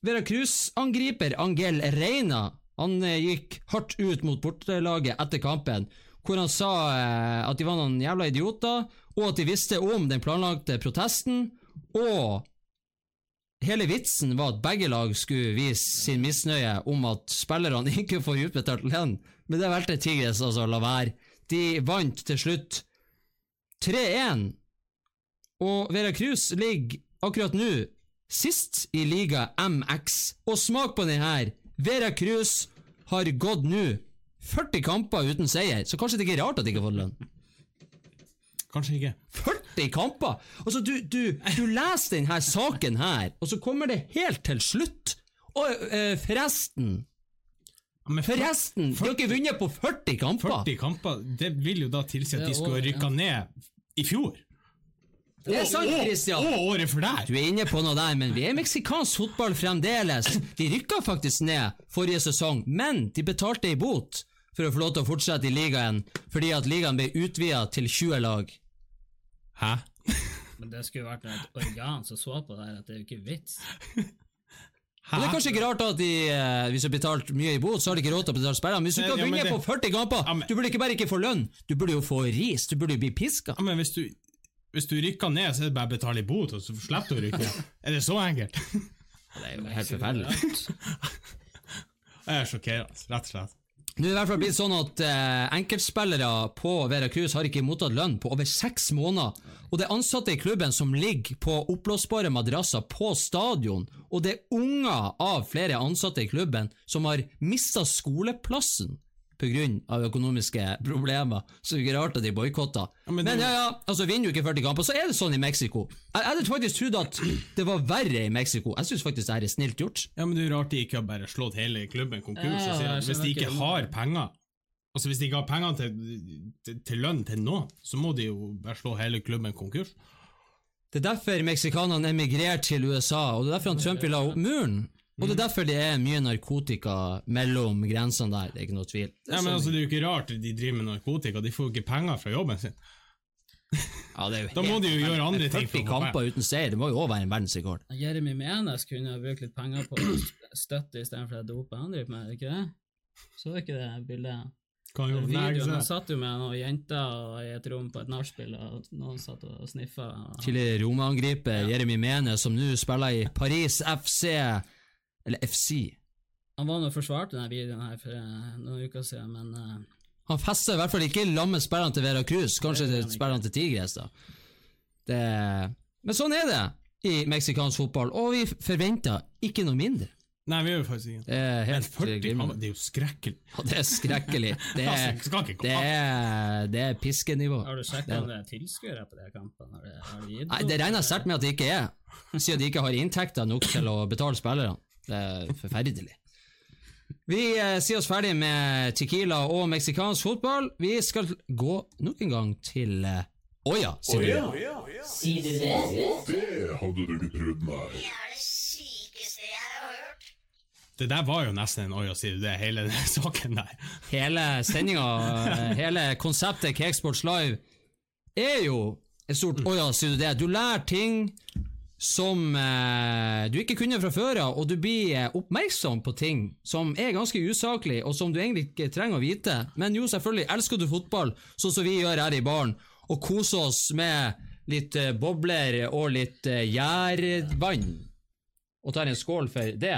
Veracruz-angriper Angel Reina Han eh, gikk hardt ut mot bortelaget etter kampen, hvor han sa eh, at de var noen jævla idioter, og at de visste om den planlagte protesten, og Hele vitsen var at begge lag skulle vise sin misnøye om at spillerne ikke får utbetalt lønn, men det valgte Tigres altså å la være. De vant til slutt 3-1, og Vera Cruz ligger akkurat nå sist i liga MX. Og smak på den her. Vera Cruz har gått nå 40 kamper uten seier, så kanskje det ikke er rart at de ikke har fått lønn. Kanskje ikke. 40 kamper! Altså, du, du, du leser denne saken her, og så kommer det helt til slutt. Og eh, forresten Forresten! De har ikke vunnet på 40 kamper! 40 kamper, det vil jo da tilsi at de skulle ha rykka ned i fjor. Det er sant, Og- Christian! Og året før der! Du er inne på noe der, men vi er meksikansk fotball fremdeles. De rykka faktisk ned forrige sesong, men de betalte ei bot for å få lov til å fortsette i ligaen, fordi at ligaen ble utvida til 20 lag. Hæ? Men det skulle vært et organ som så på det her, at det er jo ikke vits. Hæ? det er kanskje ikke rart at de, eh, hvis du har betalt mye i bot, så har de ikke råd til å betale spillerne. Men hvis du ikke har ja, men vinne det- på 40 kamper, Ja, men- du burde ikke bare ikke få lønn, du burde jo få ris, du burde jo bli piska. Ja, men hvis du, hvis du rykker ned, så er det bare å betale i bot, og så slipper du å rykke ned. Er det så enkelt? Det er jo helt forferdelig. Jeg er sjokkerende, rett og slett. Nå er i hvert fall blitt sånn at eh, enkeltspillere på Veracruz har ikke mottatt lønn på over seks måneder, og det er ansatte i klubben som ligger på oppblåsbare madrasser på stadion, og det er unger av flere ansatte i klubben som har mista skoleplassen pga. økonomiske problemer. Så det er ikke rart at de boikotter. Ja, men men det- ja, ja, altså vinner du ikke 40 kamper, så er det sånn i Mexico. Jeg jeg hadde faktisk trodd at det var verre i Mexico. Jeg syns faktisk det her er snilt gjort. Ja, men det er rart de ikke har bare slått hele klubben konkurs. Ja, ja, hvis de ikke ikke- har penger Altså Hvis de ikke har penger til, til, til lønn til nå, så må de jo bare slå hele klubben konkurs. Det er derfor meksikanerne emigrerte til USA, og det er derfor han Trump vil ha opp muren. Og det er derfor det er mye narkotika mellom grensene der, det er ikke noe tvil. Det er Ja, men sånn- altså Det er jo ikke rart de driver med narkotika, de får jo ikke penger fra jobben sin. ja, det er jo Da må de jo gjøre andre ting for å 40 få kamper uten seier, det må jo også være en verdensrekord. Jeremy Menes kunne ha brukt litt penger på støtte istedenfor å dope han driver med, ikke det? Så ikke det bildet? Kan jo Videoen, han satt jo med noen jenter i et rom på et nachspiel, og noen satt og sniffa. Tidligere Roma-angriper Jeremy Menes, som nå spiller i Paris FC, eller FC. Han var nå forsvart denne videoen her for eh, noen uker siden, men uh, Han fester i hvert fall ikke lamme sperrene til Vera Cruz, kanskje til han til Tigres, da. Det... Men sånn er det i meksikansk fotball, og vi forventer ikke noe mindre. Nei, vi gjør jo faktisk ikke Det er Men helt 40 glimrende. det er jo skrekkelig. Ja, det er skrekkelig. Det er, Altså, det er, det er piskenivå. har du sjekka om det er tilskuere på de kampene? Har det, har det gitt Nei. Det regner jeg sterkt med at det ikke er, siden de ikke har inntekter nok til å betale spillerne. Det er forferdelig. Vi eh, sier oss ferdig med Tequila og meksikansk fotball. Vi skal gå nok en gang til eh, Oya, sier du. Sier du det? Det hadde du ikke trodd, nei. Det er det sykeste jeg har hørt. Det der var jo nesten en Oya, sier du det, hele den saken der. Hele sendinga, hele konseptet Cakesports Live, er jo et stort Oya, sier du det. Du lærer ting som eh, du ikke kunne fra før av, og du blir eh, oppmerksom på ting som er ganske usaklig, og som du egentlig ikke trenger å vite. Men jo, selvfølgelig, elsker du fotball, sånn som vi gjør her i baren, og koser oss med litt eh, bobler og litt eh, gjærvann, og tar en skål for det,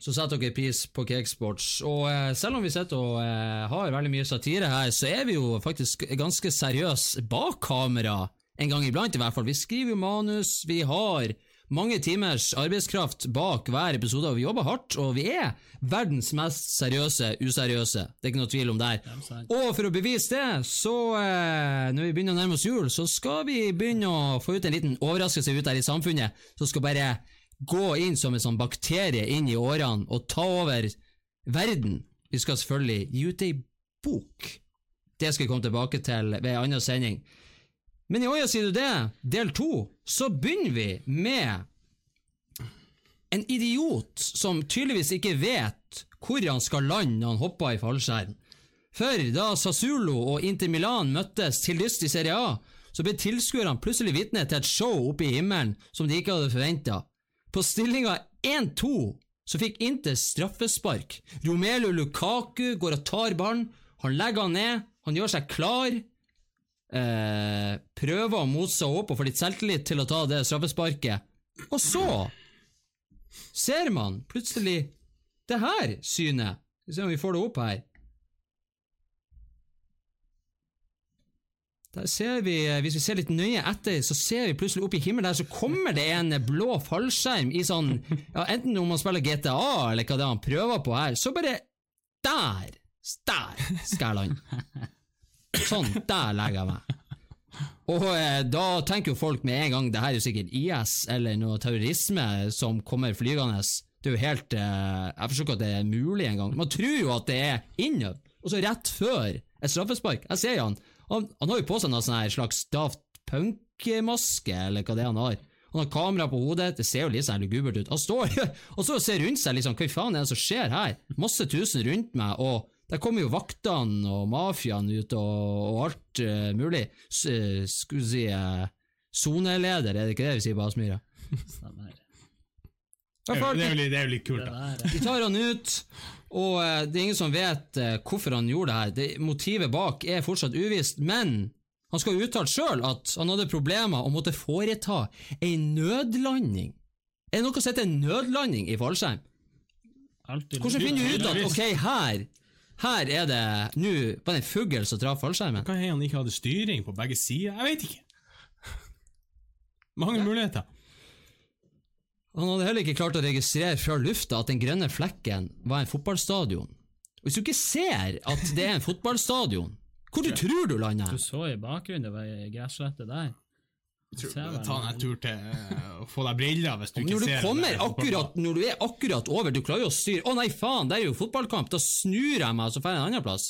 så setter dere pris på Cakesports. Og eh, selv om vi sitter og eh, har veldig mye satire her, så er vi jo faktisk ganske seriøse bak kamera, en gang iblant i hvert fall. Vi skriver jo manus, vi har mange timers arbeidskraft bak hver episode, og vi jobber hardt, og vi er verdens mest seriøse useriøse. Det er ikke noe tvil om det. Og for å bevise det, så eh, når vi begynner å nærme oss jul, så skal vi begynne å få ut en liten overraskelse ut der i samfunnet, som skal bare gå inn som en sånn bakterie inn i årene og ta over verden. Vi skal selvfølgelig gi ut ei bok. Det skal vi komme tilbake til ved en annen sending. Men i Oja sier du det, del to, så begynner vi med en idiot som tydeligvis ikke vet hvor han skal lande når han hopper i fallskjerm. For da Sassulo og Inter Milan møttes til lyst i Serie A, så ble tilskuerne plutselig vitne til et show oppe i himmelen som de ikke hadde forventa. På stillinga 1-2 så fikk Inter straffespark. Romelu Lukaku går og tar ballen, han legger han ned, han gjør seg klar. Eh, prøver å seg opp og få litt selvtillit til å ta det straffesparket. Og så ser man plutselig det her synet. Vi se om vi får det opp her. Der ser vi, Hvis vi ser litt nøye etter, så ser vi plutselig opp i himmelen der, så kommer det en blå fallskjerm i sånn ja, Enten om man spiller GTA, eller hva det er han prøver på her, så bare Der! Der skal lande. Sånn, der legger jeg meg. Og eh, da tenker jo folk med en gang det her er jo sikkert IS eller noe terrorisme som kommer flygende. Det er jo helt eh, Jeg forstår ikke at det er mulig engang. Man tror jo at det er innøvd, og så rett før et straffespark Jeg ser jo han, han Han har jo på seg noe sånn slags Daft Punk-maske, eller hva det er han har. Han har kamera på hodet, det ser jo litt sånn lugubert ut. Han står og så ser rundt seg, liksom, hva faen er det som skjer her? Masse tusen rundt meg, og der kommer jo vaktene og mafiaen ut, og, og alt uh, mulig. S uh, skulle si soneleder, soneleder, er det ikke det vi sier på Aspmyra? Stemmer. Det er jo det er jo litt kult, Det da. De tar han ut, og eh, det er ingen som vet eh, hvorfor han gjorde det her. Det, motivet bak er fortsatt uvisst, men han skal jo uttalt sjøl at han hadde problemer og måtte foreta ei nødlanding. Er det noe som heter nødlanding i fallskjerm? Hvordan finner du ut at ok, her her er det nå bare en fugl som traff fallskjermen? Hva er han ikke hadde styring på begge sider? Jeg vet ikke. Mange muligheter. Han hadde heller ikke klart å registrere fra lufta at den grønne flekken var en fotballstadion. Hvis du ikke ser at det er en fotballstadion, hvor du tror du lander? Du så i bakgrunnen, det var ei gresslette der. Du Ta deg en tur til eh, å få deg briller hvis du ikke Når du ser kommer akkurat Når du er akkurat over, du klarer jo å styre Å nei, faen, det er jo fotballkamp! Da snur jeg meg, og så drar jeg en annen plass.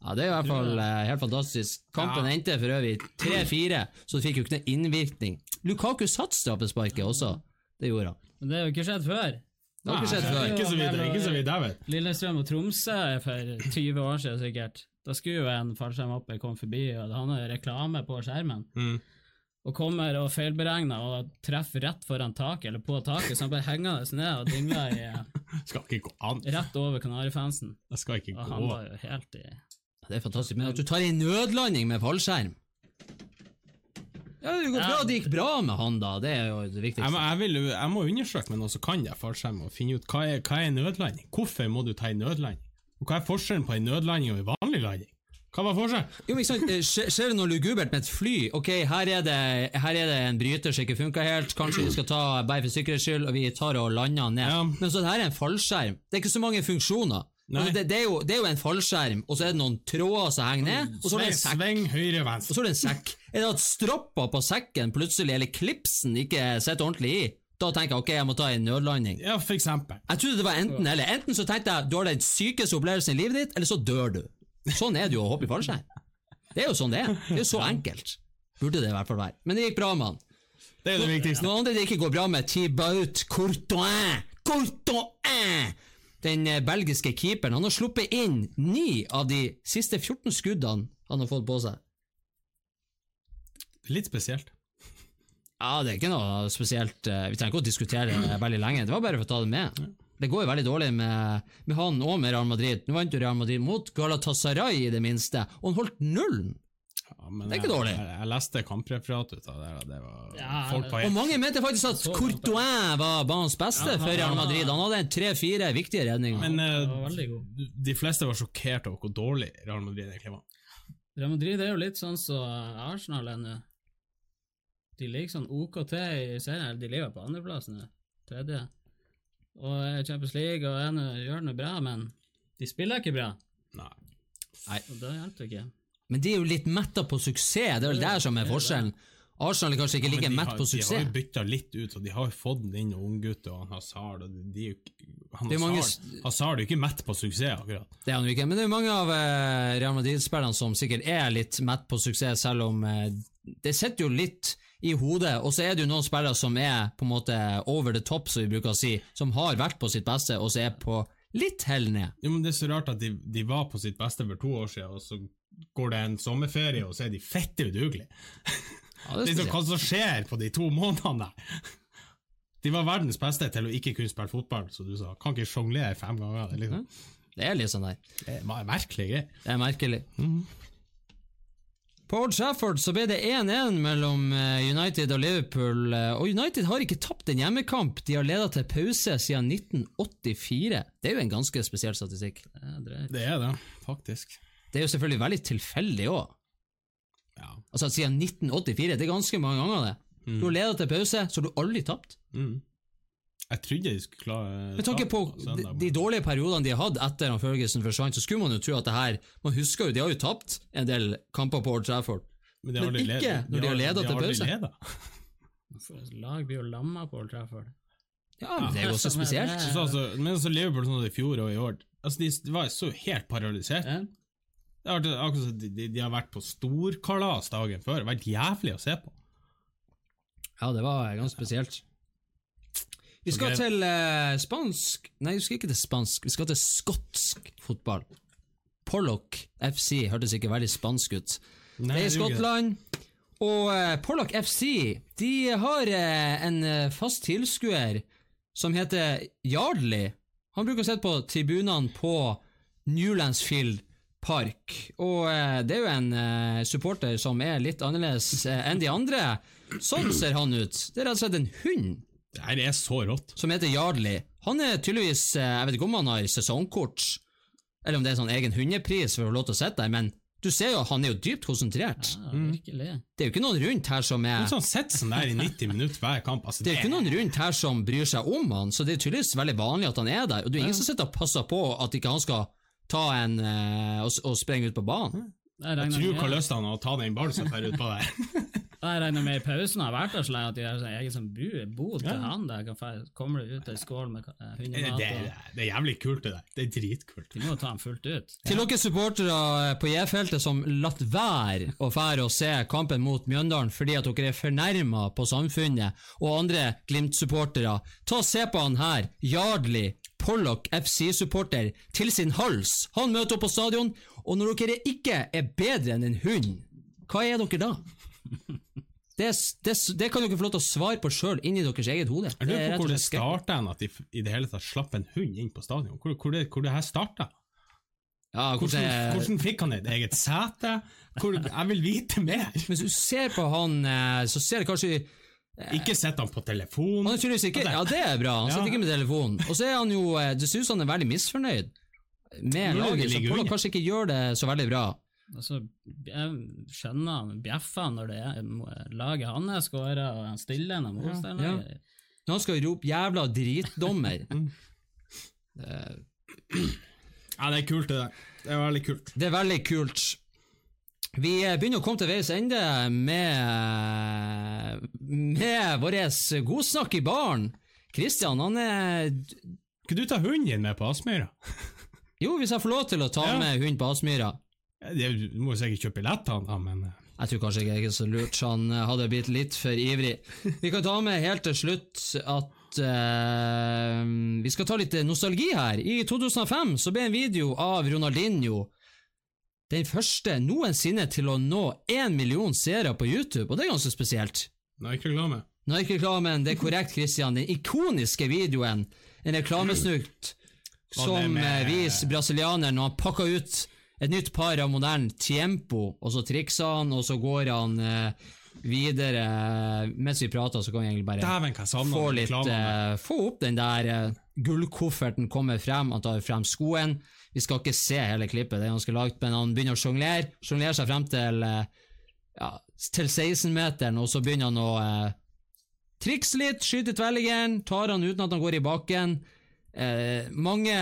Ja, Det er i hvert fall eh, helt fantastisk. Kampen Ja. endte for øvrig 3-4, så det fikk jo ikke noe innvirkning. Lukaku satt straffesparket også. Det gjorde han. Men det har jo ikke skjedd før. Det har ikke skjedd før. Ikke så vidt, ikke så vidt jeg vet. Lillestrøm og Tromsø for 20 år siden sikkert. Da skulle jo en fallskjermhopper komme forbi, og han har reklame på skjermen. Mm. Og kommer og feilberegner og treffer rett foran taket, eller på taket, så han bare hengende ned og dingler i, Skal ikke gå an. rett over Kanarifansen. Det skal ikke Og gå. han var jo helt i Det er fantastisk. Men at du tar en nødlanding med fallskjerm Ja, Det går bra, det gikk bra med han, da. Det er jo det Jeg viktigste. må, jeg, vil, jeg må undersøke med noen som kan det fallskjerm, og finne ut hva er, hva er nødlanding. Hvorfor må du ta en nødlanding? Og hva er forskjellen på en nødlanding og en vanlig landing? Hva var forskjellen? Jo, men ikke sant, eh, Skjer det noe lugubert med et fly? Ok, her er det, her er det en bryter som ikke funka helt, kanskje vi skal ta bare for sikkerhets skyld, og vi tar og lander den ned. Ja. Men så det her er en fallskjerm. Det er ikke så mange funksjoner. Altså, det, det, er jo, det er jo en fallskjerm, og så er det noen tråder som henger ned, og så er det en sekk. Sving høyre, Og så er det en sekk. Er det at stroppa på sekken plutselig, eller klipsen, ikke sitter ordentlig i? Da tenker jeg ok, jeg må ta en nødlanding. Ja, for eksempel. Jeg trodde det var enten eller. Enten så tenkte jeg du har den sykeste opplevelsen i livet ditt, eller så dør du. Sånn er det jo å hoppe i fallskjerm. Det er jo sånn det er. Det er jo så enkelt. Burde det i hvert fall være. Men det gikk bra med han. Det er det viktigste. Noen andre det ikke går bra med, Thibaut Courtois. Courtois! Den eh, belgiske keeperen. Han har sluppet inn ni av de siste 14 skuddene han har fått på seg. Litt spesielt. Ja, det er ikke noe spesielt eh, Vi trenger ikke å diskutere det veldig lenge. Det var bare for å ta det med. Det går jo veldig dårlig med, med han og med Real Madrid. Nå vant jo Real Madrid mot Galatasaray i det minste, og han holdt nullen. Ja, men Det er ikke jeg- dårlig. Jeg, jeg leste kampreferatet ut av det, det var Ja, folk på Og mange mente faktisk at Courtois var banens beste for Real Madrid. Han hadde tre-fire viktige redninger. Men god. de fleste var sjokkert over hvor dårlig Real Madrid egentlig var. Real Madrid er jo litt sånn som Arsenal er nå. De ligger sånn OKT i serien, de ligger på andreplass nå, tredje. Og er Champions League og er nå- gjør det bra, men de spiller ikke bra. Nei. Nei. Og det hjelper ikke. Men de er jo litt metta på suksess, det er vel det som er forskjellen. Arsenal er kanskje ikke like mett på suksess. De har jo bytta litt ut, og de har jo fått inn unggutter og han Hazard. Og de, de, han Det er mange Hazard, Hazard er jo ikke mett på suksess, akkurat. Det er han jo ikke, men det er jo mange av eh, Real Madrid-spillerne som sikkert er litt mett på suksess, selv om eh, det sitter jo litt i hodet. Og så er det jo noen spillere som er på en måte over the top, som vi bruker å si, som har vært på sitt beste, og så er på litt hell ned. Jo, men Det er så rart at de, de var på sitt beste for to år siden, og så går det en sommerferie, og så er de fette udugelige. Ja, det er sånn hva som skjer på de to månedene der? De var verdens beste til å ikke kunne spille fotball, så du sa. Kan ikke sjonglere fem ganger. Er, liksom, Det er litt sånn der. det er merkelig greier. Det er merkelig. På Old Trafford så ble det 1-1 mellom eh, United og Liverpool, eh, og United har ikke tapt en hjemmekamp. De har ledet til pause siden 1984. Det er jo en ganske spesiell statistikk. Det er. Det faktisk. Det er jo selvfølgelig veldig tilfeldig òg. Ja. Altså siden 1984, det er ganske mange ganger det. Du har ledet til pause, så har du aldri tapt. Mm. Jeg trodde de skulle klare Med tanke på søndag, de, de dårlige periodene de har hatt etter at Ferguson forsvant, så skulle man jo tro at det her Man husker jo, de har jo tapt en del kamper på Old Trafford. Men, men ikke led- når de har ledet til pause. Lag blir jo lamma på Old Trafford. Ja, men det er jo også spesielt. Så, altså, men så Liverpool sånn i fjor og i år altså, De var så helt paralysert. Ja. Det har vært akkurat som de, de, de har vært på storkalas dagen før. Det har vært jævlig å se på. Ja, det var ganske spesielt. Vi skal okay. til eh, spansk Nei, vi skal ikke til spansk, vi skal til skotsk fotball. Pollock FC hørtes ikke veldig spansk ut. Nei, det er i. Skottland. Og eh, Pollock FC de har eh, en eh, fast tilskuer som heter Yardley. Han bruker å sitte på tribunene på Newlandsfield Park. Og eh, det er jo en eh, supporter som er litt annerledes enn de andre. Sånn ser han ut. Det er rett og slett en hund Det her er så rått. som heter Jarli. Han er tydeligvis eh, Jeg vet ikke om han har sesongkort, eller om det er sånn egen hundepris for å få lov til å sitte der, men du ser jo han er jo dypt konsentrert. Ja, virkelig. Det er jo ikke noen rundt her som er han sitter sånn der i 90 minutter hver kamp altså, det er jo ikke noen rundt her som bryr seg om han, så det er tydeligvis veldig vanlig at han er der. Og det er ingen som sitter og passer på at ikke han skal ta en eh, og, og sprenge ut på banen. Jeg tror med- Karl Østan å ta den ballen som fer utpå der. Jeg regner med i pausen har vært der så lenge at de har sånn egen sånn bu- bod til Ja. han der. Kommer du ut ei skål med eh, Det, hundemat? det, det er jævlig kult, det der. Det er dritkult. De må ta den fullt ut. Til dere supportere på J-feltet som latt være å fære og se kampen mot Mjøndalen fordi at dere er fornærma på samfunnet, og andre Glimt-supportere, ta og se på han her, Yardley, Pollock FC-supporter, til sin hals. Han møter opp på stadion, og når dere ikke er bedre enn en hund, hva er dere da? Det, det, det kan dere få lov til å svare på sjøl inni deres eget hode. Jeg er lurer på hvor det starta at de i det hele tatt slapp en hund inn på stadion. Hvor, hvor, det, hvor det her starta? Ja, Hvordan, hvordan, fikk han et eget sete? Hvor, jeg vil vite mer! Hvis du ser på han, eh, så ser du kanskje Ikke sett han på telefon. Han er ikke Ja, det er bra. Han Ja. ikke med telefonen. Og så er han jo eh, Det som han er veldig misfornøyd med laget, som ligger kanskje ikke gjør det så veldig bra. Altså, jeg skjønner han bjeffer når det er laget hans skårer, og han stiller en av motstanderne. Når han skal rope 'jævla dritdommer' Ja, det er kult, det der. Det er veldig kult. Det er veldig kult. Vi eh, begynner å komme til veis ende med Med vår godsnakk i baren. Kristian, han er Skal du ta hunden din med på Aspmyra? Jo, hvis jeg får lov til å ta Ja. med hund på Aspmyra. Det- Du må jo sikkert kjøpe billetter, da, men eh, Jeg tror kanskje ikke jeg er så lurt, så han eh, hadde blitt litt for ivrig. Vi kan ta med helt til slutt at eh, vi skal ta litt nostalgi her. I 2005 så ble en video av Ronaldinho den første noensinne til å nå én million seere på YouTube, og det er ganske spesielt. Nike-reklame. Nike-reklamen, det er korrekt, Christian. Den ikoniske videoen, en reklamesnutt som eh, viser brasilianeren når han pakker ut et nytt par av modern Tiempo, og så trikser han, og så går han eh, videre Mens vi prater, så kan vi egentlig bare Dæven, få litt eh, Få opp den der eh, gullkofferten kommer frem, han tar frem skoen. Vi skal ikke se hele klippet, det er ganske lagt, men han begynner å sjonglere. Sjonglerer seg frem til eh, ja, til 16-meteren, og så begynner han å eh, trikse litt, skyte tvellingen, tar han uten at han går i bakken. Eh, mange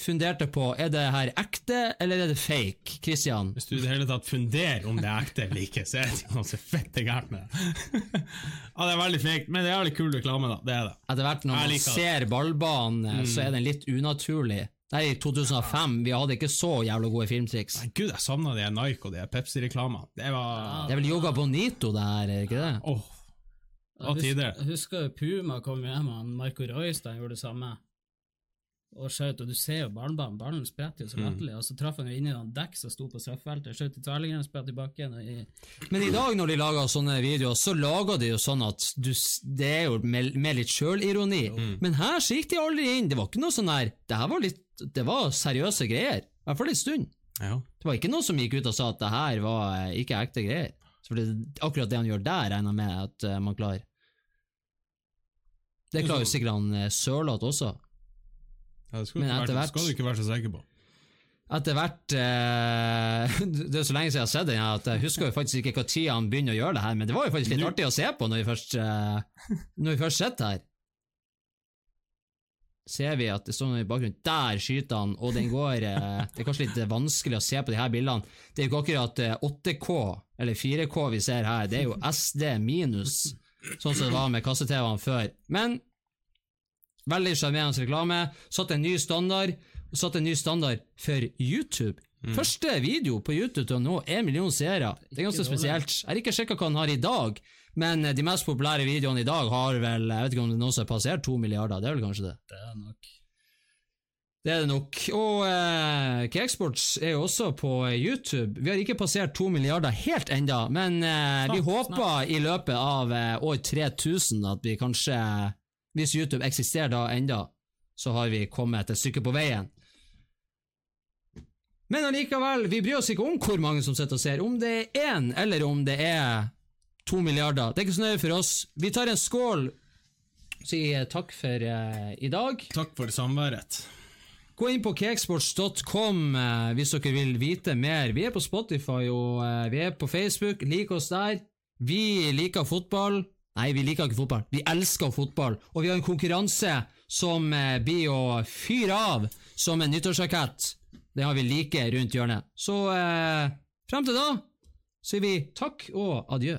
funderte på er det her ekte eller er det fake. Christian? Hvis du i det hele tatt funderer om det er ekte eller ikke, så er det noe så fette gærent med det. ja, det er veldig fake, men det er jævlig kul reklame, da. Det er det. Etter hvert når man ser ballbanen, mm. så er den litt unaturlig. Det er i 2005, vi hadde ikke så jævla gode filmtriks. Nei, Gud, jeg savna de Nike og de Pepsi-reklamene. Det var Det er vel Yoga Bonito det her, er ikke det? Åh, Hva Jeg tider? husker, jeg husker Puma kom hjem, og Marco Royce da han gjorde det samme. Og skjøt, og du ser jo ballbanen, ballen spretter jo så Mm. og så traff han jo inn i noen dekk som sto på straffefeltet, skjøt i tverrliggeren, spratt i bakken, og i Men i dag når de lager sånne videoer, så lager de jo sånn at du, det er jo med, med litt sjølironi. Mm. Men her så gikk de aldri inn. Det var ikke noe sånn her Det her var litt Det var seriøse greier. I hvert fall en stund. Ja. Det var ikke noen som gikk ut og sa at det her var eh, ikke ekte greier. Så det, akkurat det han gjør der, regner jeg med at eh, man klarer. Det klarer jo sikkert han uh, Sørloth også. Ja, det skal, Men etter hvert- skal du ikke være så sikker på. Etter hvert eh, Det er så lenge siden jeg har sett den at jeg husker jo faktisk ikke tid han begynner å gjøre det her, men det var jo faktisk litt artig å se på når vi først eh, Når vi først sitter her. Ser vi at det står noe i bakgrunnen. Der skyter han, og den går eh, Det er kanskje litt vanskelig å se på de her bildene. Det er jo ikke akkurat eh, 8K eller 4K vi ser her, det er jo SD minus, sånn som det var med kasse-TV-ene før. Men veldig sjarmerende reklame. Satt en ny standard. Satt en ny standard for YouTube. Første video på YouTube til å nå én million seere. Det er ganske spesielt. Jeg har ikke sjekka hva han har i dag, Men de mest populære videoene i dag har vel Jeg vet ikke om det noen som har passert to milliarder. Det er vel kanskje det? Det er nok Det er det nok. Og eh, Cakesports er jo også på YouTube. Vi har ikke passert to milliarder helt enda, men eh, vi håper i løpet av eh, år 3000 at vi kanskje, hvis YouTube eksisterer da enda, så har vi kommet et stykke på veien. Men allikevel, vi bryr oss ikke om hvor mange som sitter og ser. Om det er én, eller om det er to milliarder. Det er ikke så nøye for oss. Vi tar en skål, sier takk for eh, i dag. Takk for samværet. Gå inn på cakesports.com eh, hvis dere vil vite mer. Vi er på Spotify og eh, vi er på Facebook. Lik oss der. Vi liker fotball. Nei, vi liker ikke fotball. Vi elsker fotball. Og vi har en konkurranse som eh, blir å fyre av som en nyttårsrakett. Det har vi like rundt hjørnet. Så eh, frem til da sier vi takk og adjø.